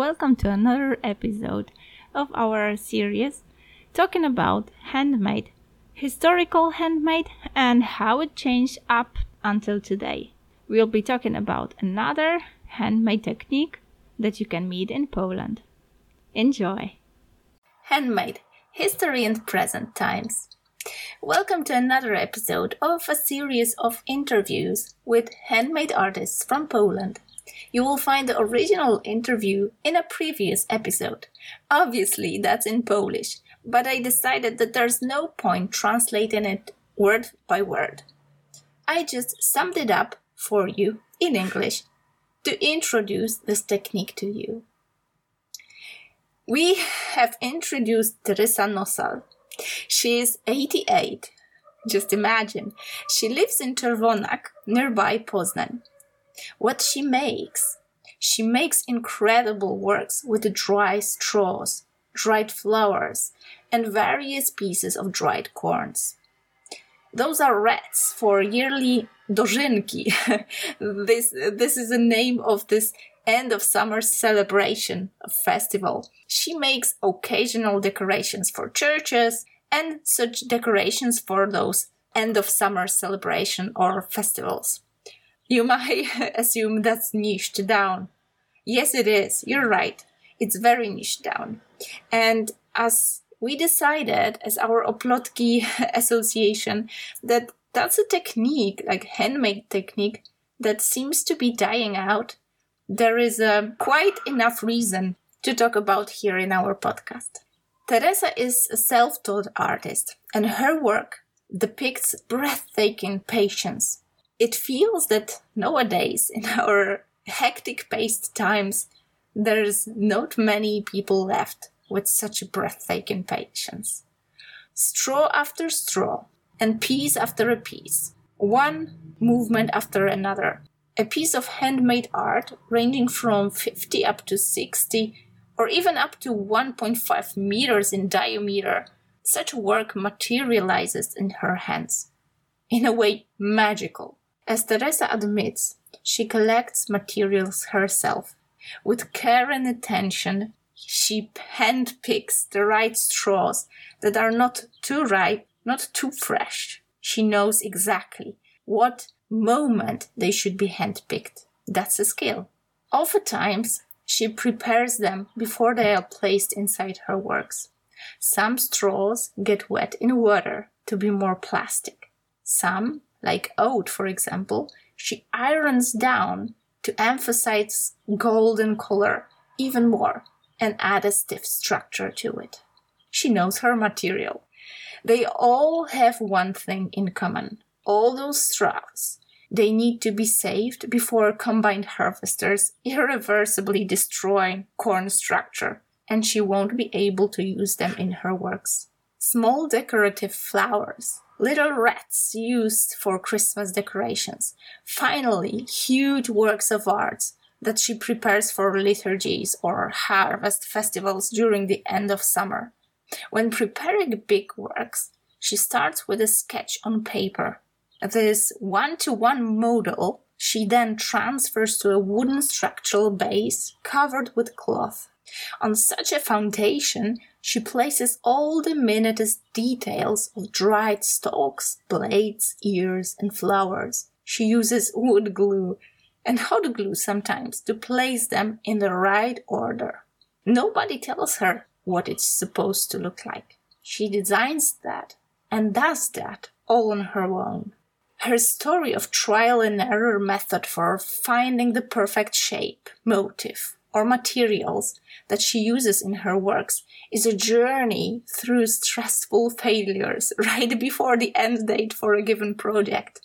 welcome to another episode of our series talking about handmade, historical handmade, and how it changed up until today. We'll be talking about another handmade technique that you can meet in Poland. Enjoy! Handmade History and Present Times. Welcome to another episode of a series of interviews with handmade artists from Poland. You will find the original interview in a previous episode. Obviously, that's in Polish, but I decided that there's no point translating it word by word. I just summed it up for you in English to introduce this technique to you. We have introduced Teresa Nosal. She is 88. Just imagine. She lives in Czerwonak, nearby Poznań. What she makes? She makes incredible works with dry straws, dried flowers, and various pieces of dried corns. Those are rats for yearly dożynki. this, this is the name of this end of summer celebration festival. She makes occasional decorations for churches and such decorations for those end of summer celebration or festivals. You might assume that's niched down. Yes, it is. You're right. It's very niched down. And as we decided as our Oplotki association that that's a technique, like handmade technique, that seems to be dying out. There is a quite enough reason to talk about here in our podcast. Teresa is a self-taught artist and her work depicts breathtaking patience. It feels that nowadays in our hectic paced times, there's not many people left with such a breathtaking patience. Straw after straw, and piece after a piece, one movement after another. A piece of handmade art ranging from 50 up to 60 or even up to 1.5 meters in diameter. Such work materializes in her hands. In a way, magical. As Teresa admits, she collects materials herself. With care and attention, she handpicks the right straws that are not too ripe, not too fresh. She knows exactly what moment they should be handpicked. That's a skill. Oftentimes, she prepares them before they are placed inside her works. Some straws get wet in water to be more plastic. Some, like oat for example, she irons down to emphasize golden color even more and add a stiff structure to it. She knows her material. They all have one thing in common. All those straws. They need to be saved before combined harvesters irreversibly destroy corn structure, and she won't be able to use them in her works. Small decorative flowers, little rats used for Christmas decorations. Finally, huge works of art that she prepares for liturgies or harvest festivals during the end of summer. When preparing big works, she starts with a sketch on paper. This one to one model she then transfers to a wooden structural base covered with cloth. On such a foundation, she places all the minutest details of dried stalks, blades, ears, and flowers. She uses wood glue and hot glue sometimes to place them in the right order. Nobody tells her what it's supposed to look like. She designs that and does that all on her own. Her story of trial and error method for finding the perfect shape, motive, or materials that she uses in her works is a journey through stressful failures right before the end date for a given project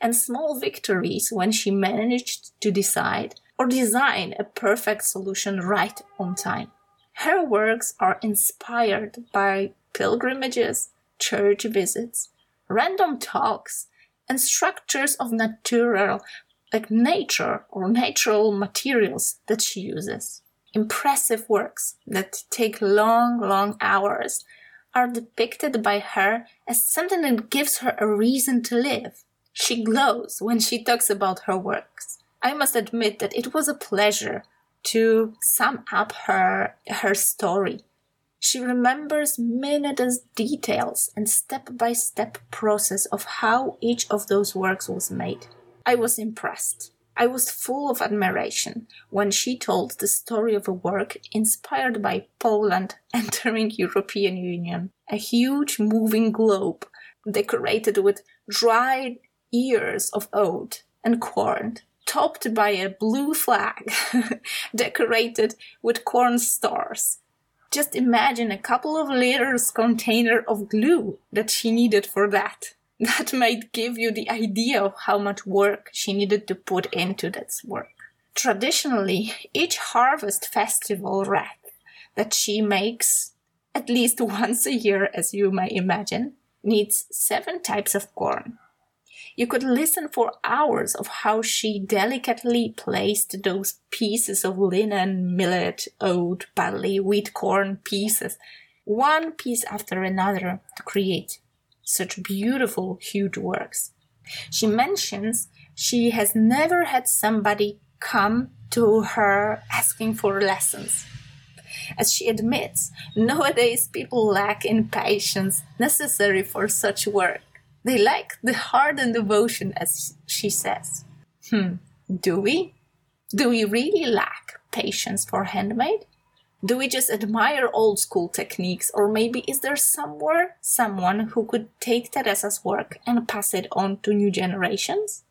and small victories when she managed to decide or design a perfect solution right on time. Her works are inspired by pilgrimages, church visits, random talks, and structures of natural, like nature or natural materials that she uses. Impressive works that take long, long hours are depicted by her as something that gives her a reason to live. She glows when she talks about her works. I must admit that it was a pleasure to sum up her her story. She remembers minute details and step by step process of how each of those works was made. I was impressed. I was full of admiration when she told the story of a work inspired by Poland entering European Union, a huge moving globe decorated with dried ears of oat and corn, topped by a blue flag decorated with corn stars. Just imagine a couple of liters container of glue that she needed for that. that might give you the idea of how much work she needed to put into this work. Traditionally, each harvest festival wreath that she makes at least once a year, as you may imagine, needs seven types of corn. You could listen for hours of how she delicately placed those pieces of linen, millet, oat, barley, wheat, corn pieces, one piece after another to create such beautiful, huge works. She mentions she has never had somebody come to her asking for lessons. As she admits, nowadays people lack in patience necessary for such work. They lack the heart and devotion, as she says. Hmm, do we? Do we really lack patience for handmade? Do we just admire old school techniques, or maybe is there somewhere someone who could take Teresa's work and pass it on to new generations?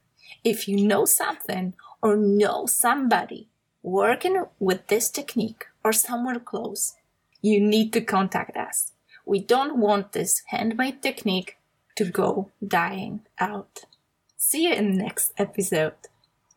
If you know something or know somebody working with this technique or somewhere close, you need to contact us. We don't want this handmade technique to go dying out. See you in the next episode.